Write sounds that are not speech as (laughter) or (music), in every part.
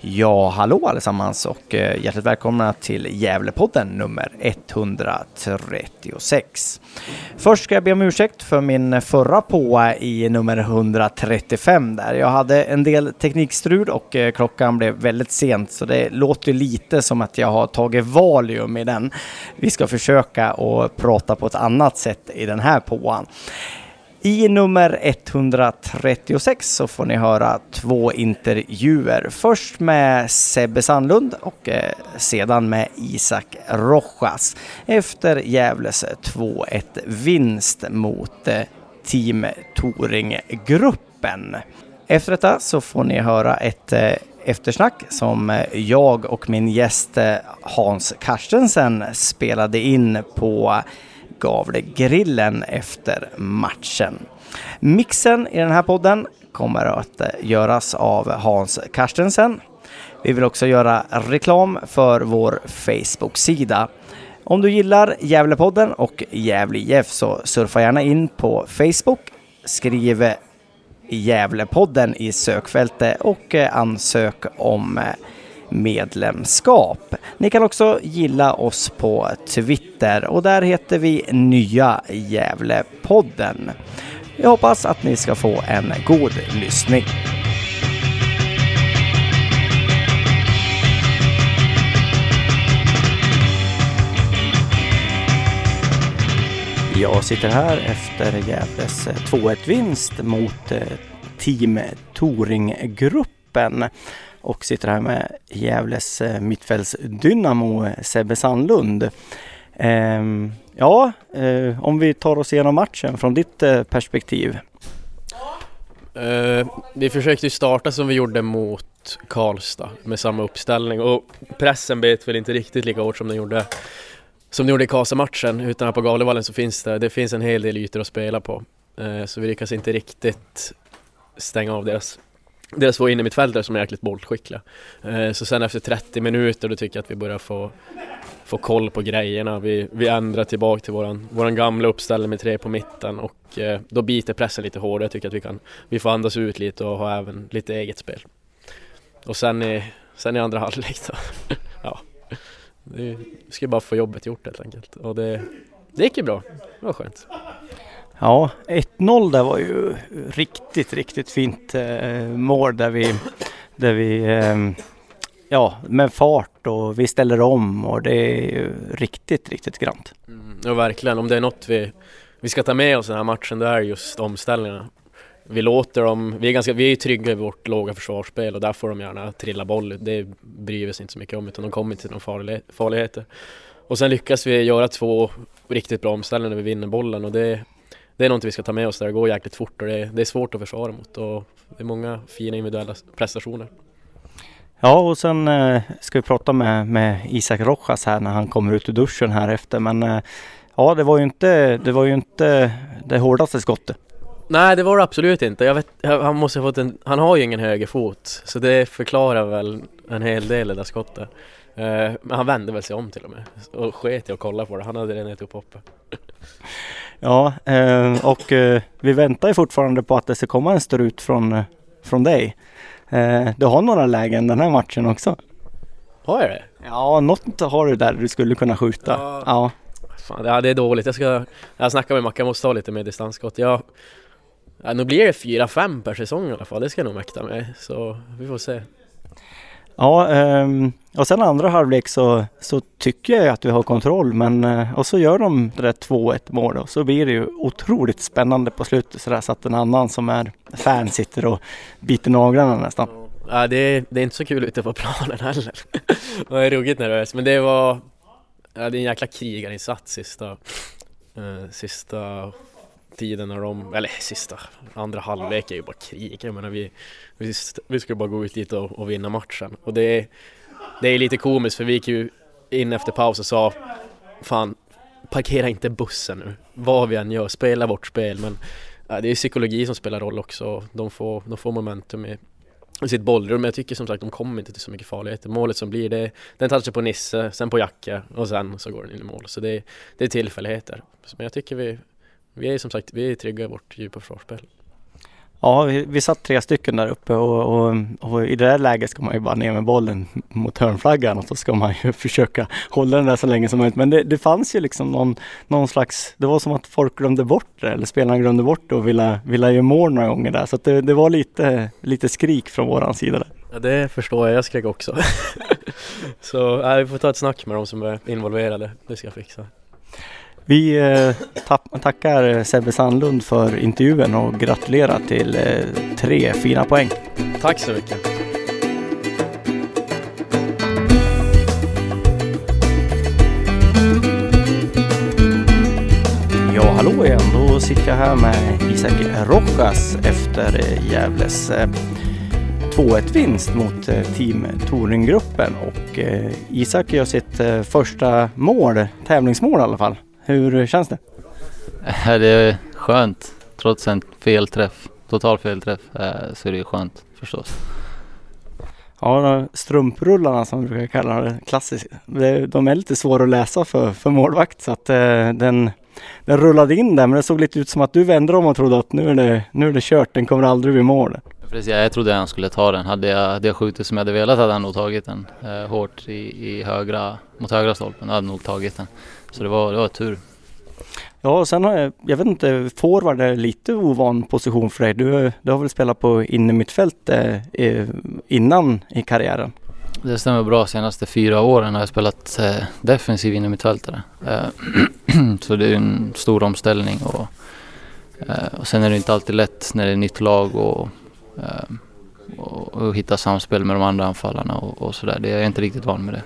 Ja, hallå allesammans och eh, hjärtligt välkomna till Gävlepodden nummer 136. Först ska jag be om ursäkt för min förra på i nummer 135 där. Jag hade en del teknikstrul och eh, klockan blev väldigt sent så det låter lite som att jag har tagit Valium i den. Vi ska försöka att prata på ett annat sätt i den här påan. I nummer 136 så får ni höra två intervjuer. Först med Sebbe Sandlund och eh, sedan med Isak Rojas efter Gävles 2-1 vinst mot eh, Team Toring-gruppen. Efter detta så får ni höra ett eh, eftersnack som jag och min gäst Hans Carstensen spelade in på Gavlegrillen efter matchen. Mixen i den här podden kommer att göras av Hans Karstensen. Vi vill också göra reklam för vår Facebook-sida. Om du gillar Gävlepodden och Gävle IF så surfa gärna in på Facebook, skriv Gävlepodden i sökfältet och ansök om medlemskap. Ni kan också gilla oss på Twitter och där heter vi Nya Gävlepodden. Jag hoppas att ni ska få en god lyssning. Jag sitter här efter Gävles 2-1-vinst mot eh, Team Toringgruppen och sitter här med Gävles eh, mittfältsdynamo eh, Sebbe Sandlund. Ehm, ja, eh, om vi tar oss igenom matchen från ditt eh, perspektiv. Uh, vi försökte ju starta som vi gjorde mot Karlstad med samma uppställning och pressen bet väl inte riktigt lika hårt som den gjorde som den gjorde i Kasa-matchen utan på Galevallen så finns det, det finns en hel del ytor att spela på. Uh, så vi lyckas inte riktigt stänga av deras deras två innermittfältare som är jäkligt bollskickliga. Eh, så sen efter 30 minuter då tycker jag att vi börjar få, få koll på grejerna. Vi, vi ändrar tillbaka till våran, våran gamla uppställning med tre på mitten och eh, då biter pressen lite hårdare. Jag tycker att vi, kan, vi får andas ut lite och ha även lite eget spel. Och sen i, sen i andra (laughs) halvlek då, ja, vi ska bara få jobbet gjort helt enkelt. Och det, det gick ju bra, det var skönt. Ja, 1-0 där var ju riktigt, riktigt fint eh, mål där vi, där vi eh, ja, med fart och vi ställer om och det är ju riktigt, riktigt grant. Mm, ja, verkligen. Om det är något vi, vi ska ta med oss den här matchen, det är just omställningarna. Vi låter dem, vi är, ganska, vi är trygga i vårt låga försvarsspel och där får de gärna trilla boll. Det bryr vi oss inte så mycket om utan de kommer inte till några farligheter. Och sen lyckas vi göra två riktigt bra omställningar när vi vinner bollen och det det är något vi ska ta med oss där, det går jäkligt fort och det är, det är svårt att försvara mot och det är många fina individuella prestationer. Ja och sen eh, ska vi prata med, med Isak Rojas här när han kommer ut ur duschen här efter men eh, ja det var ju inte det var ju inte det hårdaste skottet. Nej det var det absolut inte. Jag vet, han måste ha fått en, han har ju ingen högerfot så det förklarar väl en hel del det där skottet. Eh, men han vände väl sig om till och med och sket i att kolla på det. Han hade redan gett upp hoppet. Ja, eh, och eh, vi väntar ju fortfarande på att det ska komma en strut från, eh, från dig. Du har några lägen den här matchen också. Har jag det? Ja, något har du där du skulle kunna skjuta. Ja. ja. Fan, ja, det är dåligt. Jag ska jag snackar med Mackan, jag måste ta lite mer distansskott. Jag, ja, nu blir det 4-5 per säsong i alla fall. Det ska jag nog mäkta med. Så vi får se. Ja, ehm, och sen andra halvlek så, så tycker jag att vi har kontroll men eh, och så gör de det där 2-1 målet och så blir det ju otroligt spännande på slutet sådär så att en annan som är fan sitter och biter naglarna nästan. Ja, det är, det är inte så kul ute på planen heller. (laughs) Man är ruggigt nervös men det var ja, det är en jäkla krigarinsats sista, eh, sista tiden när de, eller sista, andra halvlek är ju bara krig. Jag menar vi, vi, vi ska bara gå ut dit och, och vinna matchen. Och det är, det är lite komiskt för vi gick ju in efter paus och sa Fan, parkera inte bussen nu. Vad vi än gör, spela vårt spel. Men äh, det är psykologi som spelar roll också. De får, de får momentum i, i sitt bollrum. Men Jag tycker som sagt de kommer inte till så mycket farligheter. Målet som blir det, den touchar på Nisse, sen på Jacke och sen så går den in i mål. Så det, det är tillfälligheter. Men jag tycker vi, vi är som sagt vi är trygga i vårt djupa försvarsspel. Ja, vi, vi satt tre stycken där uppe och, och, och, i det där läget ska man ju bara ner med bollen mot hörnflaggan och så ska man ju (laughs) försöka hålla den där så länge som möjligt. Men det, det fanns ju liksom någon, någon slags, det var som att folk glömde bort det eller spelarna glömde bort det och ville, ville göra mål några gånger där. Så det, det var lite, lite skrik från våran sida där. Ja, det förstår jag, jag skrek också. (laughs) så äh, vi får ta ett snack med de som är involverade, det ska jag fixa. Vi eh, tackar Sebbe Sandlund för intervjun och gratulerar till eh, tre fina poäng. Tack så mycket. Ja, hallå igen. Då sitter jag här med Isak Rojas efter Gävles 2-1 vinst mot Team Toringgruppen och Isak gör sitt första mål, tävlingsmål i alla fall. Hur känns det? Det är skönt. Trots en felträff, total felträff, eh, så är det skönt förstås. Ja, strumprullarna som vi brukar kalla det, klassiskt. De är lite svåra att läsa för, för målvakt så att eh, den, den rullade in där men det såg lite ut som att du vände om och trodde att nu är det, nu är det kört, den kommer aldrig bli mål. Precis, jag trodde han skulle ta den. Hade jag, hade jag skjutit som jag hade velat hade han nog tagit den hårt i, i högra, mot högra stolpen. Hade nog tagit den. Så det var, det var tur. Ja, och sen har jag, jag vet inte, forward är lite ovan position för dig. Du, du har väl spelat på innermittfält eh, innan i karriären? Det stämmer bra. Senaste fyra åren har jag spelat eh, defensiv innermittfältare. Eh, (clears throat) så det är en stor omställning och, eh, och sen är det inte alltid lätt när det är nytt lag och, eh, och, och hitta samspel med de andra anfallarna och, och sådär. Jag är inte riktigt van med det.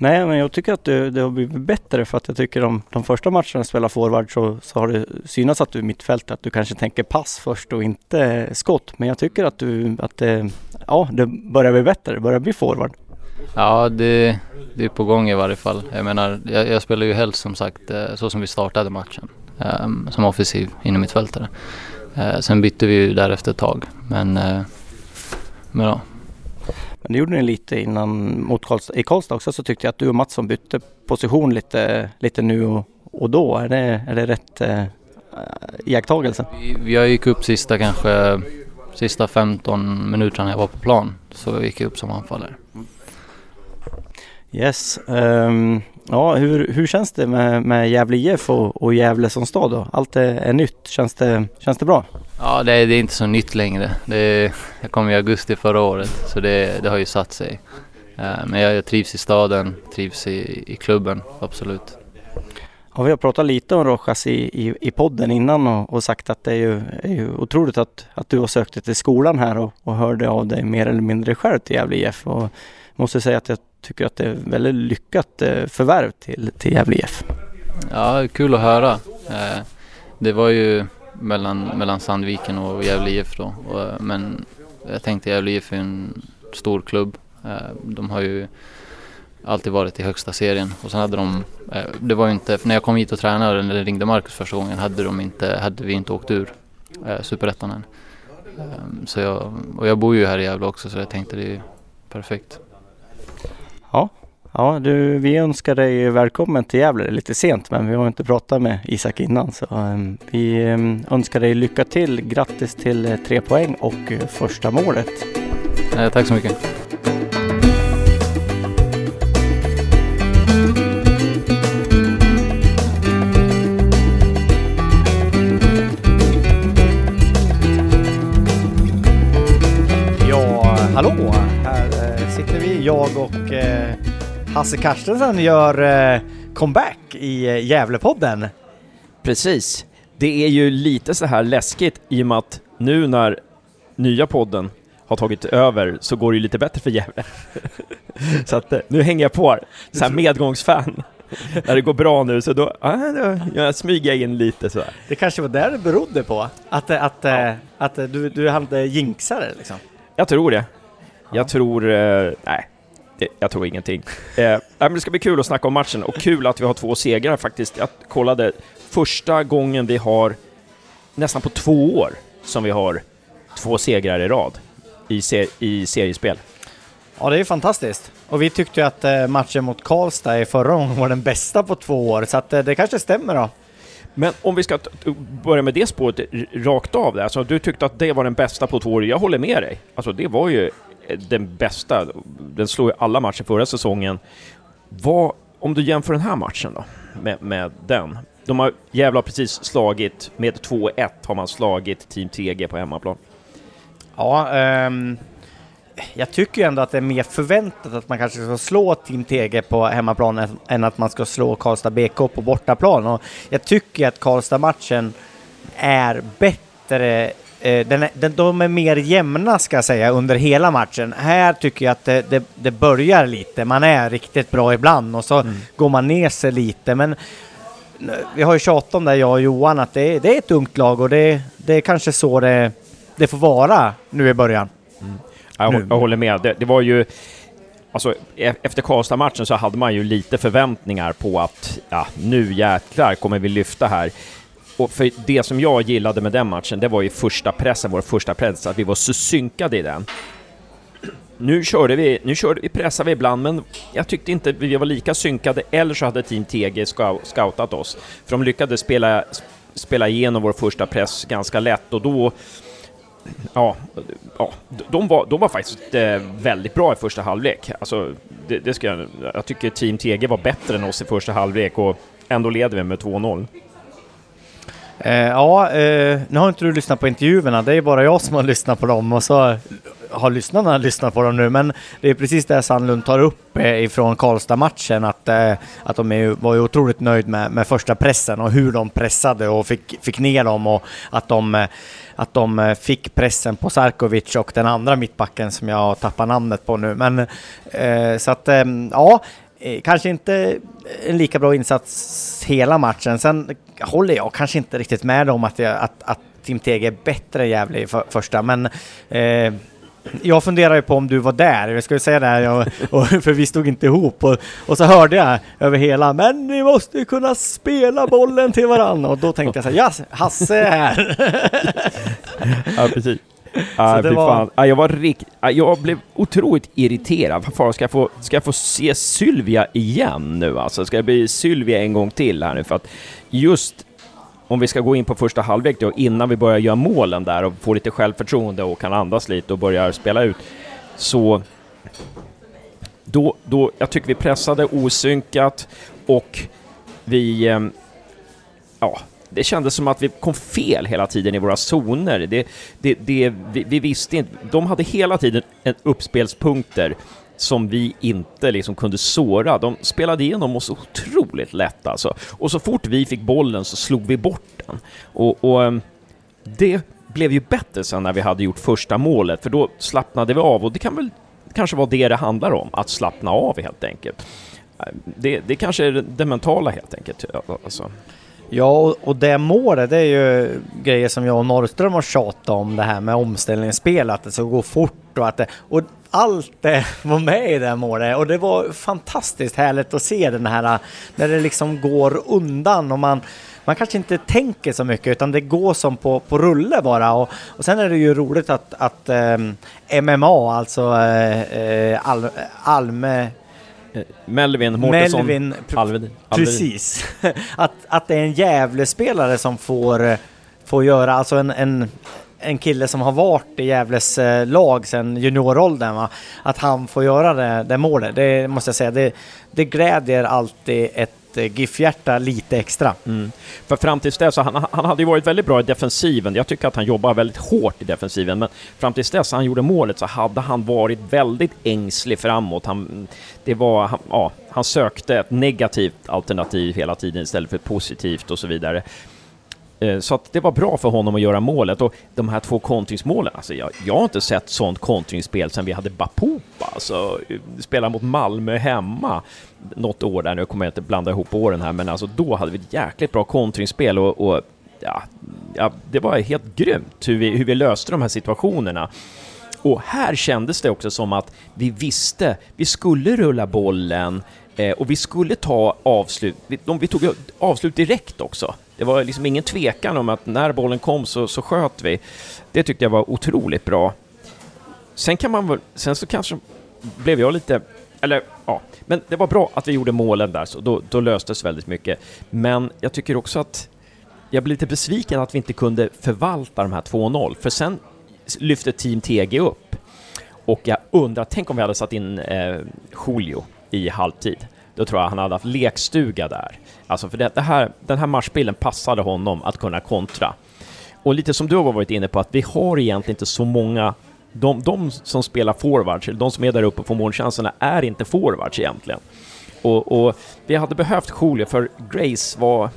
Nej, men jag tycker att det, det har blivit bättre för att jag tycker de, de första matcherna jag spelar forward så, så har det synats att du är mittfältare. att du kanske tänker pass först och inte skott. Men jag tycker att du, att det, ja, det börjar bli bättre, det börjar bli forward. Ja, det, det är på gång i varje fall. Jag menar, jag, jag spelar ju helst som sagt eh, så som vi startade matchen, um, som offensiv inom mittfältare. Uh, eh, sen bytte vi ju därefter ett tag, men, uh, men ja, men det gjorde ni lite innan mot Karlstad. I Karlstad också så tyckte jag att du och Mattsson bytte position lite, lite nu och, och då. Är det, är det rätt äh, iakttagelse? Vi, jag gick upp sista kanske sista 15 minuterna jag var på plan. Så gick jag upp som anfallare. Yes. Um, ja, hur, hur känns det med, med Gävle IF och, och Gävle som stad då? Allt är, är nytt. Känns det, känns det bra? Ja, det är, det är inte så nytt längre. Det, jag kom i augusti förra året så det, det har ju satt sig. Uh, men jag, jag, trivs i staden, trivs i, i klubben, absolut. Ja, vi har pratat lite om Rojas i, i, i podden innan och, och, sagt att det är ju, är ju otroligt att, att du har sökt dig till skolan här och, och hörde av dig mer eller mindre själv till Gävle IF. Och jag måste säga att jag tycker att det är väldigt lyckat eh, förvärv till, till Gävle IF. Ja, kul att höra. Eh, det var ju mellan, mellan Sandviken och Gävle IF då. Och, eh, men jag tänkte Gävle IF är en stor klubb. Eh, de har ju alltid varit i högsta serien och sen hade de, eh, det var ju inte, när jag kom hit och tränade eller ringde Marcus första gången hade, de inte, hade vi inte åkt ur Superettan än. Ehm, så jag, och jag bor ju här i Gävle också så jag tänkte det är perfekt. Ja, Ja, du, vi önskar dig välkommen till Gävle. Det är lite sent men vi har inte pratat med Isak innan så um, vi um, önskar dig lycka till. Grattis till uh, tre poäng och uh, första målet. Eh, tack så mycket. Ja, hallå! Här uh, sitter vi, jag och Hasse Carstensen gör eh, comeback i eh, Gävlepodden. Precis. Det är ju lite så här läskigt i och med att nu när nya podden har tagit över så går det ju lite bättre för Gävle. (laughs) så att eh, nu hänger jag på, så här medgångsfan. (laughs) när det går bra nu så då, ah, då jag smyger jag in lite så här. Det kanske var där det berodde på? Att, att, ja. att, du, du hade jinxare liksom? Jag tror det. Jag ja. tror, nej, det, jag tror ingenting. Eh, men det ska bli kul att snacka om matchen och kul att vi har två segrar faktiskt. Jag kollade första gången vi har nästan på två år som vi har två segrar i rad i, ser i seriespel. Ja, det är fantastiskt. Och vi tyckte ju att eh, matchen mot Karlstad i förra gången var den bästa på två år, så att eh, det kanske stämmer då. Men om vi ska börja med det spåret rakt av där, alltså du tyckte att det var den bästa på två år, jag håller med dig. Alltså det var ju den bästa, den slog ju alla matcher förra säsongen. Vad, om du jämför den här matchen då, med, med den? De har jävla precis slagit, med 2-1 har man slagit Team TG på hemmaplan. Ja, um, jag tycker ändå att det är mer förväntat att man kanske ska slå Team TG på hemmaplan än att man ska slå Karlstad BK på bortaplan. Och jag tycker att Karlstad-matchen är bättre den är, den, de är mer jämna ska jag säga under hela matchen. Här tycker jag att det, det, det börjar lite. Man är riktigt bra ibland och så mm. går man ner sig lite. Men vi har ju tjatat om det jag och Johan att det, det är ett ungt lag och det, det är kanske så det, det får vara nu i början. Mm. Jag, jag, håller med. Det, det var ju... Alltså, e- efter Karlstad-matchen så hade man ju lite förväntningar på att ja, nu jäklar kommer vi lyfta här. Och för det som jag gillade med den matchen, det var ju första pressen, vår första press, att vi var så synkade i den. Nu körde vi, nu körde vi, pressade vi ibland, men jag tyckte inte vi var lika synkade, eller så hade Team TG scoutat oss. För de lyckades spela, spela igenom vår första press ganska lätt och då ja, ja de, var, de var faktiskt eh, väldigt bra i första halvlek. Alltså, det, det ska jag, jag tycker Team TG var bättre än oss i första halvlek och ändå leder vi med 2-0. Eh, ja, eh, nu har inte du lyssnat på intervjuerna, det är bara jag som har lyssnat på dem. Och så har lyssnarna lyssnat på dem nu, men det är precis det Sandlund tar upp eh, ifrån Karlstad-matchen, att, eh, att de är, var ju otroligt nöjd med, med första pressen och hur de pressade och fick, fick ner dem. Och att de, eh, att de eh, fick pressen på Sarkovic och den andra mittbacken som jag tappar namnet på nu. Men eh, så att ja, Eh, kanske inte en lika bra insats hela matchen. Sen håller jag kanske inte riktigt med om att, jag, att, att Tim Tege är bättre än Gävle i för, första, men eh, jag funderar ju på om du var där, jag skulle säga det, jag, (laughs) och, för vi stod inte ihop. Och, och, så hörde jag över hela, men ni måste ju kunna spela bollen till varandra. Och då tänkte jag så här, ja, Hasse är här. (laughs) ja, precis. Ah, det var... ah, jag var rikt... ah, jag blev otroligt irriterad. Fan, ska, jag få, ska jag få se Sylvia igen nu alltså? Ska det bli Sylvia en gång till här nu? För att just om vi ska gå in på första halvlek då, innan vi börjar göra målen där och få lite självförtroende och kan andas lite och börjar spela ut, så då, då, jag tycker vi pressade osynkat och vi, eh, ja, det kändes som att vi kom fel hela tiden i våra zoner. Det, det, det, vi, vi visste inte, de hade hela tiden en uppspelspunkter som vi inte liksom kunde såra. De spelade igenom oss otroligt lätt alltså. Och så fort vi fick bollen så slog vi bort den. Och, och ehm, det blev ju bättre sen när vi hade gjort första målet, för då slappnade vi av och det kan väl kanske vara det det handlar om, att slappna av helt enkelt. Ehm, det, det kanske är det mentala helt enkelt. Alltså. Ja, och det målet det är ju grejer som jag och Norrström har tjatat om, det här med omställningsspel, att det ska gå fort och att det... Och allt det (laughs) var med i det målet. Och det var fantastiskt härligt att se den här när det liksom går undan och man man kanske inte tänker så mycket utan det går som på, på rulle bara. Och, och sen är det ju roligt att, att ehm, um, MMA, alltså eh, eh, uh, Al, Alme Melvin Mårtensson. Melvin, Alved, precis. (laughs) att, att det är en Gävlespelare som får, får göra, alltså en, en, en kille som har varit i Gävles eh, lag sedan junioråldern, va? att han får göra det, det målet, det måste jag säga, det, det glädjer alltid ett eh, GIF-hjärta lite extra. Mm. För fram tills dess, han, han hade ju varit väldigt bra i defensiven. Jag tycker att han jobbar väldigt hårt i defensiven, men fram tills dess han gjorde målet så hade han varit väldigt ängslig framåt. Han, det var, han, ja, han sökte ett negativt alternativ hela tiden istället för ett positivt och så vidare. Eh, så att det var bra för honom att göra målet och de här två kontringsmålen, alltså jag, jag har inte sett sånt kontringsspel sedan vi hade Bapopa, alltså eh, spela mot Malmö hemma något år där, nu kommer jag inte blanda ihop åren här, men alltså då hade vi ett jäkligt bra kontringsspel och, och ja, ja, det var helt grymt hur vi, hur vi löste de här situationerna. Och här kändes det också som att vi visste, vi skulle rulla bollen eh, och vi skulle ta avslut, vi, de, vi tog avslut direkt också. Det var liksom ingen tvekan om att när bollen kom så, så sköt vi. Det tyckte jag var otroligt bra. Sen kan man väl, sen så kanske blev jag lite, eller ja, men det var bra att vi gjorde målen där, så då, då löstes väldigt mycket. Men jag tycker också att jag blev lite besviken att vi inte kunde förvalta de här 2-0, för sen lyfte Team TG upp. Och jag undrar, tänk om vi hade satt in eh, Julio i halvtid. Då tror jag han hade haft lekstuga där. Alltså för det, det här, den här matchbilden passade honom att kunna kontra. Och lite som du har varit inne på, att vi har egentligen inte så många de, de som spelar forwards, eller de som är där uppe på målchanserna, är inte forwards egentligen. Och, och vi hade behövt Julio, för Grace var...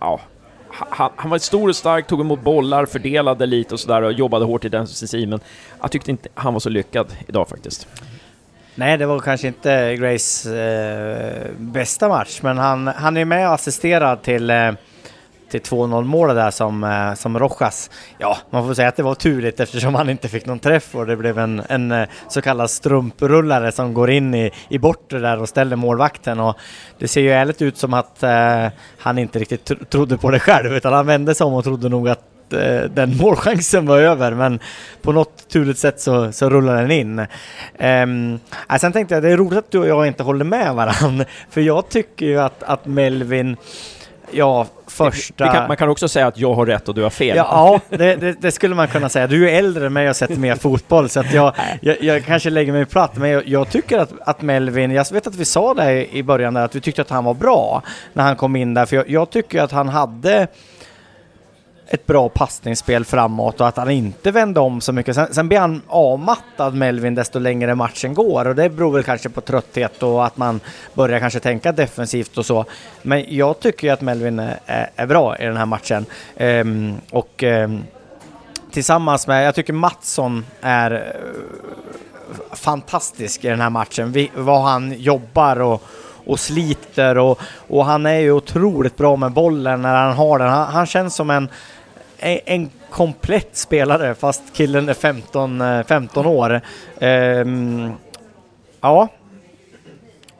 Ja, han, han, var stor och stark, tog emot bollar, fördelade lite och sådär och jobbade hårt i den men jag tyckte inte han var så lyckad idag faktiskt. Nej, det var kanske inte Grace eh, bästa match, men han, han är med och assisterar till eh, till 2-0 målet där som, eh, som Rojas. Ja, man får säga att det var turligt eftersom han inte fick någon träff och det blev en, en eh, så kallad strumprullare som går in i, i bortre där och ställer målvakten och det ser ju ärligt ut som att eh, han inte riktigt trodde på det själv utan han vände sig om och trodde nog att eh, den (laughs) målchansen var över men på något turligt sätt så, så rullar den in. Um, sen tänkte jag det är roligt att du och jag inte håller med varandra (laughs) för jag tycker ju att, att Melvin Ja, första... Kan, man kan också säga att jag har rätt och du har fel. Ja, ja det, det, det, skulle man kunna säga. Du är äldre än mig och sett mer (laughs) fotboll, så att jag, jag, jag, kanske lägger mig platt, men jag, jag, tycker att, att Melvin, jag vet att vi sa det i början där, att vi tyckte att han var bra när han kom in där, för jag, jag tycker att han hade ett bra passningsspel framåt och att han inte vände om så mycket. Sen, sen blir han avmattad Melvin desto längre matchen går och det beror väl kanske på trötthet och att man börjar kanske tänka defensivt och så. Men jag tycker ju att Melvin är, är, bra i den här matchen. Ehm, och ehm, tillsammans med, jag tycker Mattsson är eh, fantastisk i den här matchen. Vi, vad han jobbar och och sliter och, och han är ju otroligt bra med bollen när han har den. Han, han känns som en, en komplett spelare fast killen är 15, 15 eh, år. Um, ja.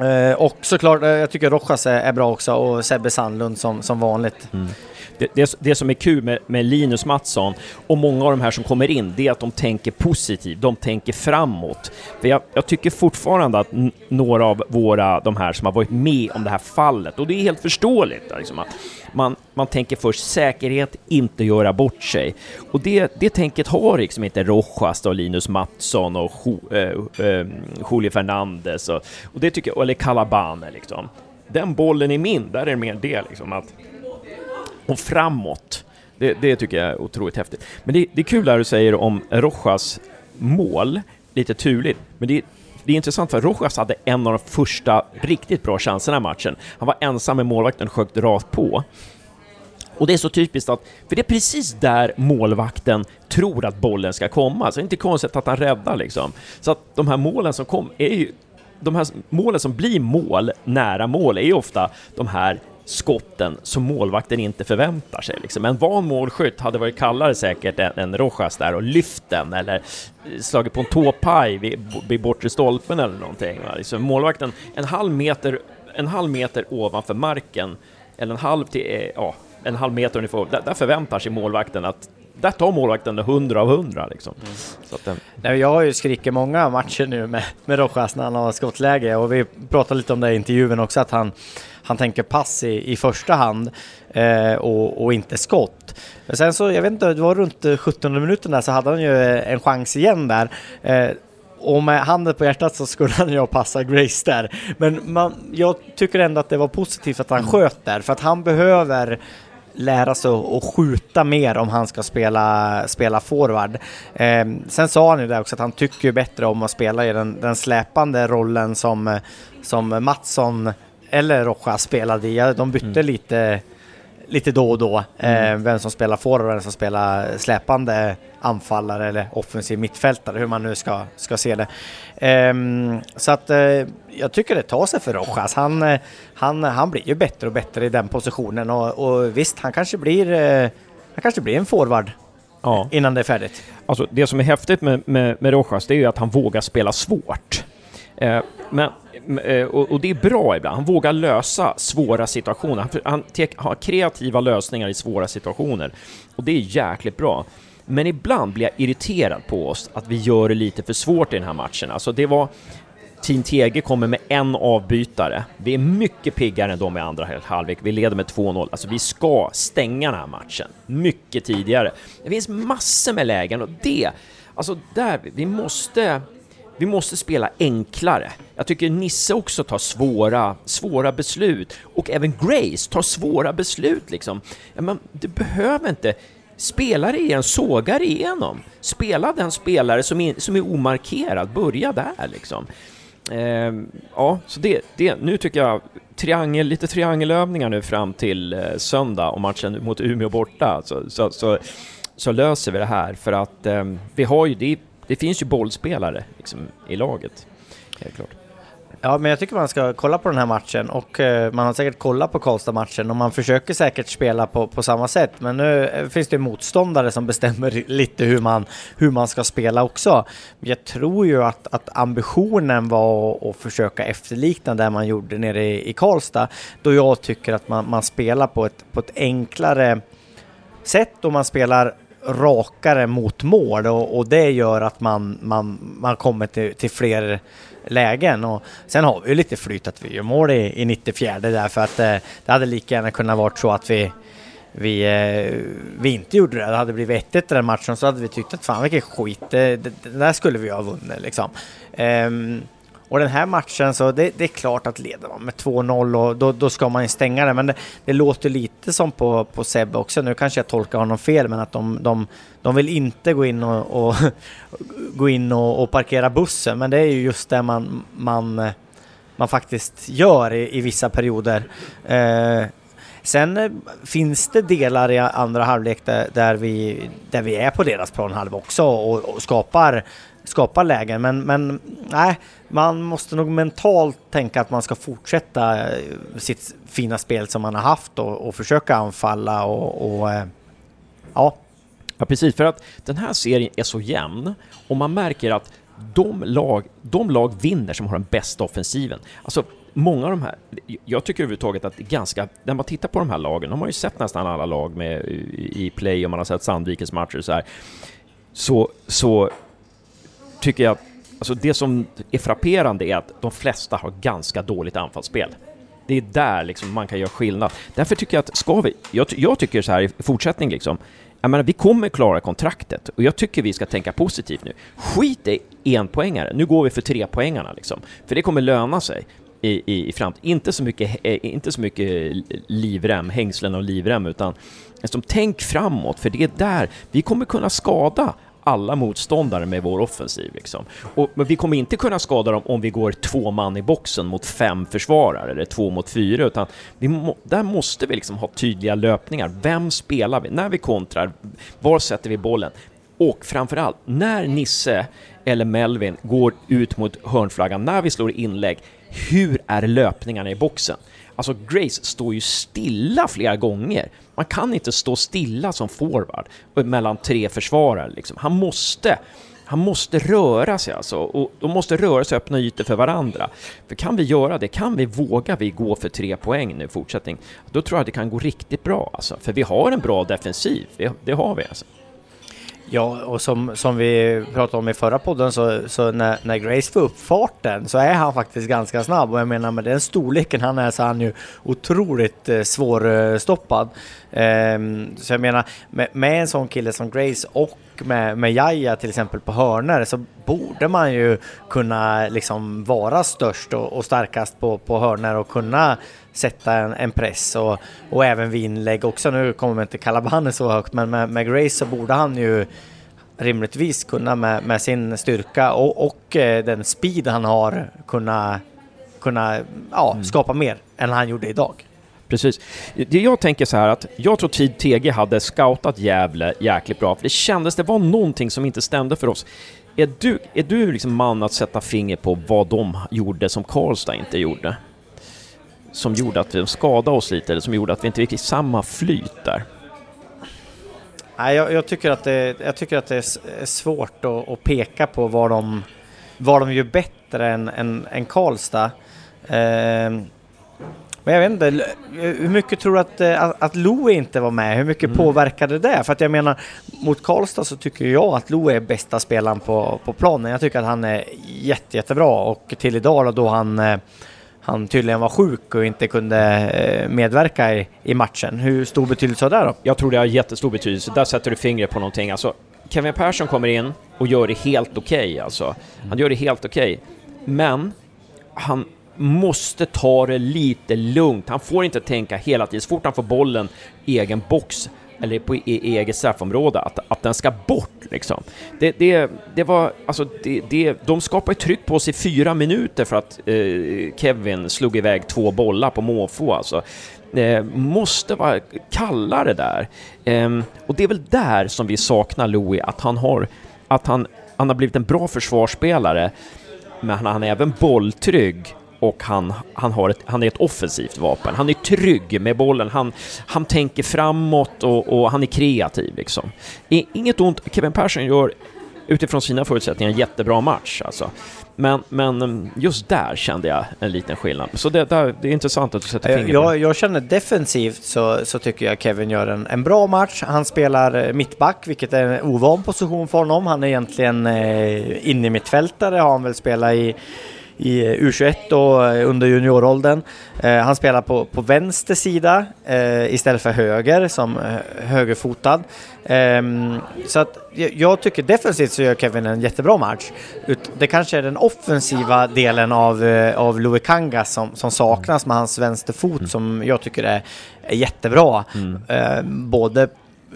Uh, och såklart, eh, jag tycker Rojas är, är, bra också och Sebbe Sandlund som, som vanligt. Mm det, det, det, som är kul med, med, Linus Mattsson och många av de här som kommer in, det är att de tänker positivt, de tänker framåt. För jag, jag tycker fortfarande att några av våra, de här som har varit med om det här fallet, och det är helt förståeligt, liksom, att man, man tänker först säkerhet, inte göra bort sig. Och det, det tänket har liksom inte Rojas och Linus Mattsson och jo, eh, eh, Julio Fernandez och, och det tycker jag, eller Calabane liksom. Den bollen är min, där är det mer det liksom att och framåt. Det, det, tycker jag är otroligt häftigt. Men det, det är kul där du säger om Rojas mål, lite turligt, men det, det är intressant för Rojas hade en av de första riktigt bra chanserna i matchen. Han var ensam med målvakten och sköt rakt på. Och det är så typiskt att, för det är precis där målvakten tror att bollen ska komma, så det är inte konstigt att han räddar liksom. Så att de här målen som kom är ju, de här målen som blir mål, nära mål, är ju ofta de här skotten som målvakten inte förväntar sig. Liksom. En van målskytt hade varit kallare säkert än, än Rojas där och lyft den eller slagit på en tåpaj vid, vid bortre stolpen eller någonting. Liksom målvakten en halv meter, en halv meter ovanför marken, eller en halv till, eh, ja, en halv meter ungefär, där, där förväntar sig målvakten att där tar målvakten 100 av 100 liksom. Mm. Så att, um... Nej, jag har ju skrikit många matcher nu med, med Rojas när han har skottläge och vi pratade lite om det i intervjun också att han han tänker pass i, i första hand eh, och, och, inte skott. Men sen så, jag vet inte, det var runt 17 minuten där så hade han ju en chans igen där. Eh, och med handen på hjärtat så skulle han ju passa Grace där. Men man, jag tycker ändå att det var positivt att han mm. sköt där, för att han behöver lära sig att skjuta mer om han ska spela, spela forward. Eh, sen sa han ju det också att han tycker bättre om att spela i den, den släpande rollen som, som Mattsson eller Rojas spelade i. De bytte mm. lite, lite då och då, mm. eh, vem som spelar forward och vem som spelar släpande anfallare eller offensiv mittfältare, hur man nu ska, ska se det. Eh, så att eh, jag tycker det tar sig för Rojas. Han, eh, han, han blir ju bättre och bättre i den positionen och, och visst, han kanske blir, eh, han kanske blir en forward ja. innan det är färdigt. Alltså det som är häftigt med, med, med Rojas, det är ju att han vågar spela svårt. Eh, men eh, och, det är bra ibland. Han vågar lösa svåra situationer. Han, har kreativa lösningar i svåra situationer. Och det är jäkligt bra. Men ibland blir jag irriterad på oss att vi gör det lite för svårt i den här matchen. Alltså det var... Team TG kommer med en avbytare. Vi är mycket piggare än de i andra halvlek. Vi leder med 2-0. Alltså vi ska stänga den här matchen mycket tidigare. Det finns massor med lägen och det, alltså där, vi måste vi måste spela enklare. Jag tycker Nisse också tar svåra, svåra beslut och även Grace tar svåra beslut liksom. Ja, men du behöver inte spelare igen, sågar igenom. Spela den spelare som är, som är omarkerad, börja där liksom. Eh, ja, så det, det, nu tycker jag triangel, lite triangelövningar nu fram till eh, söndag och matchen mot Umeå borta, så, så, så, så löser vi det här för att eh, vi har ju, det, det finns ju bollspelare liksom, i laget, helt klart. Ja, men jag tycker man ska kolla på den här matchen och eh, man har säkert kollat på Karlstad-matchen och man försöker säkert spela på, på samma sätt. Men nu eh, finns det motståndare som bestämmer (laughs) lite hur man, hur man ska spela också. Jag tror ju att, att ambitionen var att försöka efterlikna det man gjorde nere i, i Karlstad, då jag tycker att man, man spelar på ett, på ett enklare sätt och man spelar rakare mot mål och, och det gör att man, man, man kommer till, till fler lägen. Och sen har vi ju lite flyt att vi gör mål i, i 94 därför att eh, det hade lika gärna kunnat vara så att vi vi, eh, vi inte gjorde det. Det hade blivit 1-1 i den matchen så hade vi tyckt att fan vilken skit, det, det, det där skulle vi ha vunnit liksom. Um, och den här matchen så det, det, är klart att leder man med 2-0 och då, då ska man ju stänga det. Men det, det, låter lite som på, på Sebbe också. Nu kanske jag tolkar honom fel, men att de, de, de vill inte gå in och, och (laughs) gå in och, och, parkera bussen. Men det är ju just det man, man, man faktiskt gör i, i vissa perioder. Eh, Sen eh, finns det delar i andra halvlek där, där, vi, där vi är på deras planhalva också och, och skapar skapar lägen. Men, men nej, man måste nog mentalt tänka att man ska fortsätta eh, sitt fina spel som man har haft och, och försöka anfalla och, och eh, ja. Ja, precis, för att den här serien är så jämn och man märker att de lag, de lag vinner som har den bästa offensiven. Alltså, många av de här, jag tycker överhuvudtaget att det är ganska, när man tittar på de här lagen, de har ju sett nästan alla lag med, i play och man har sett Sandvikens matcher och så här, så, så tycker jag, alltså det som är frapperande är att de flesta har ganska dåligt anfallsspel. Det är där liksom man kan göra skillnad. Därför tycker jag att, ska vi, jag, jag tycker så här i fortsättning liksom, jag menar, vi kommer klara kontraktet och jag tycker vi ska tänka positivt nu. Skit i enpoängare, nu går vi för trepoängarna liksom. För det kommer löna sig i, i, i framtiden. Inte så mycket, eh, inte så mycket livrem, hängslen och livrem, utan liksom, tänk framåt, för det är där vi kommer kunna skada alla motståndare med vår offensiv. Liksom. Och, men vi kommer inte kunna skada dem om vi går två man i boxen mot fem försvarare, eller två mot fyra, utan vi må, där måste vi liksom ha tydliga löpningar. Vem spelar vi? När vi kontrar, var sätter vi bollen? Och framförallt, när Nisse eller Melvin går ut mot hörnflaggan, när vi slår inlägg, hur är löpningarna i boxen? Alltså Grace står ju stilla flera gånger. Man kan inte stå stilla som forward eh, mellan tre försvarare. Liksom. Han måste han måste röra sig alltså, och de måste röra sig och öppna ytor för varandra. För kan vi göra det, kan vi, våga vi gå för tre poäng nu i fortsättning, då tror jag det kan gå riktigt bra alltså. För vi har en bra defensiv, det, det har vi alltså. Ja, och som, som vi pratade om i förra podden så, så när, när Grace får upp farten så är han faktiskt ganska snabb och jag menar med den storleken han är så är han ju otroligt eh, svårstoppad. Eh, så jag menar med, med, en sån kille som Grace och med, med Jaja till exempel på hörner så borde man ju kunna liksom vara störst och, och starkast på, på hörner och kunna sätta en, en press och, och även vid inlägg också. Nu kommer inte Calabane så högt, men med, med Grace så borde han ju rimligtvis kunna med, med sin styrka och, och eh, den speed han har kunna, kunna ja, mm. skapa mer än han gjorde idag. Precis. Det jag tänker så här att jag tror Tid TG hade scoutat Gävle jäkligt bra, för det kändes, det var någonting som inte stämde för oss. Är du, är du liksom man att sätta finger på vad de gjorde som Karlstad inte gjorde? som gjorde att vi skadade oss lite, eller som gjorde att vi inte fick samma flyt där? Nej, jag, jag, tycker att det, jag tycker att det är svårt att, att peka på vad de, vad de gör bättre än, än, än Karlstad. Eh, men jag vet inte, hur mycket tror du att, eh, att, att Louie inte var med? Hur mycket Mm. påverkade det? För att jag menar, mot Karlstad så tycker jag att Louie är bästa spelaren på, på planen. Jag tycker att han är jätte, jättebra och till idag då, han eh, han tydligen var sjuk och inte kunde eh, medverka i, i matchen. Hur stor betydelse har det då? Jag tror det har jättestor betydelse. Där sätter du fingret på någonting. Alltså, Kevin Persson kommer in och gör det helt okej. alltså. Han gör det helt okej. Men han måste ta det lite lugnt. Han får inte tänka hela tiden, så fort han får bollen i egen box eller på e-, i, eget straffområde, att, att den ska bort liksom. Det, det, det var, alltså det, det, de skapade tryck på sig i fyra minuter för att eh, Kevin slog iväg två bollar på måfå alltså. Eh, måste vara kallare där. Eh, och det är väl där som vi saknar Louis, att han har, att han, han har blivit en bra försvarsspelare, men han är även bolltrygg och han, han, har ett, han är ett offensivt vapen. Han är trygg med bollen, han, han tänker framåt och, och han är kreativ liksom. Inget ont, Kevin Persson gör utifrån sina förutsättningar en jättebra match alltså. Men, men just där kände jag en liten skillnad. Så det, där, det är intressant att du sätter Jag, fingret på jag, jag känner defensivt så, så tycker jag Kevin gör en, en bra match. Han spelar eh, mittback, vilket är en ovan position för honom. Han är egentligen eh, inne i mittfältare, har han väl spelat i i U21 och eh, under junioråldern. Eh, han spelar på, på vänster sida eh, istället för höger som eh, högerfotad. Ehm, så att jag, tycker defensivt så gör Kevin en jättebra match. Det kanske är den offensiva delen av, eh, av Louis Kanga som, som saknas med hans vänsterfot som jag tycker är, är jättebra. Eh, både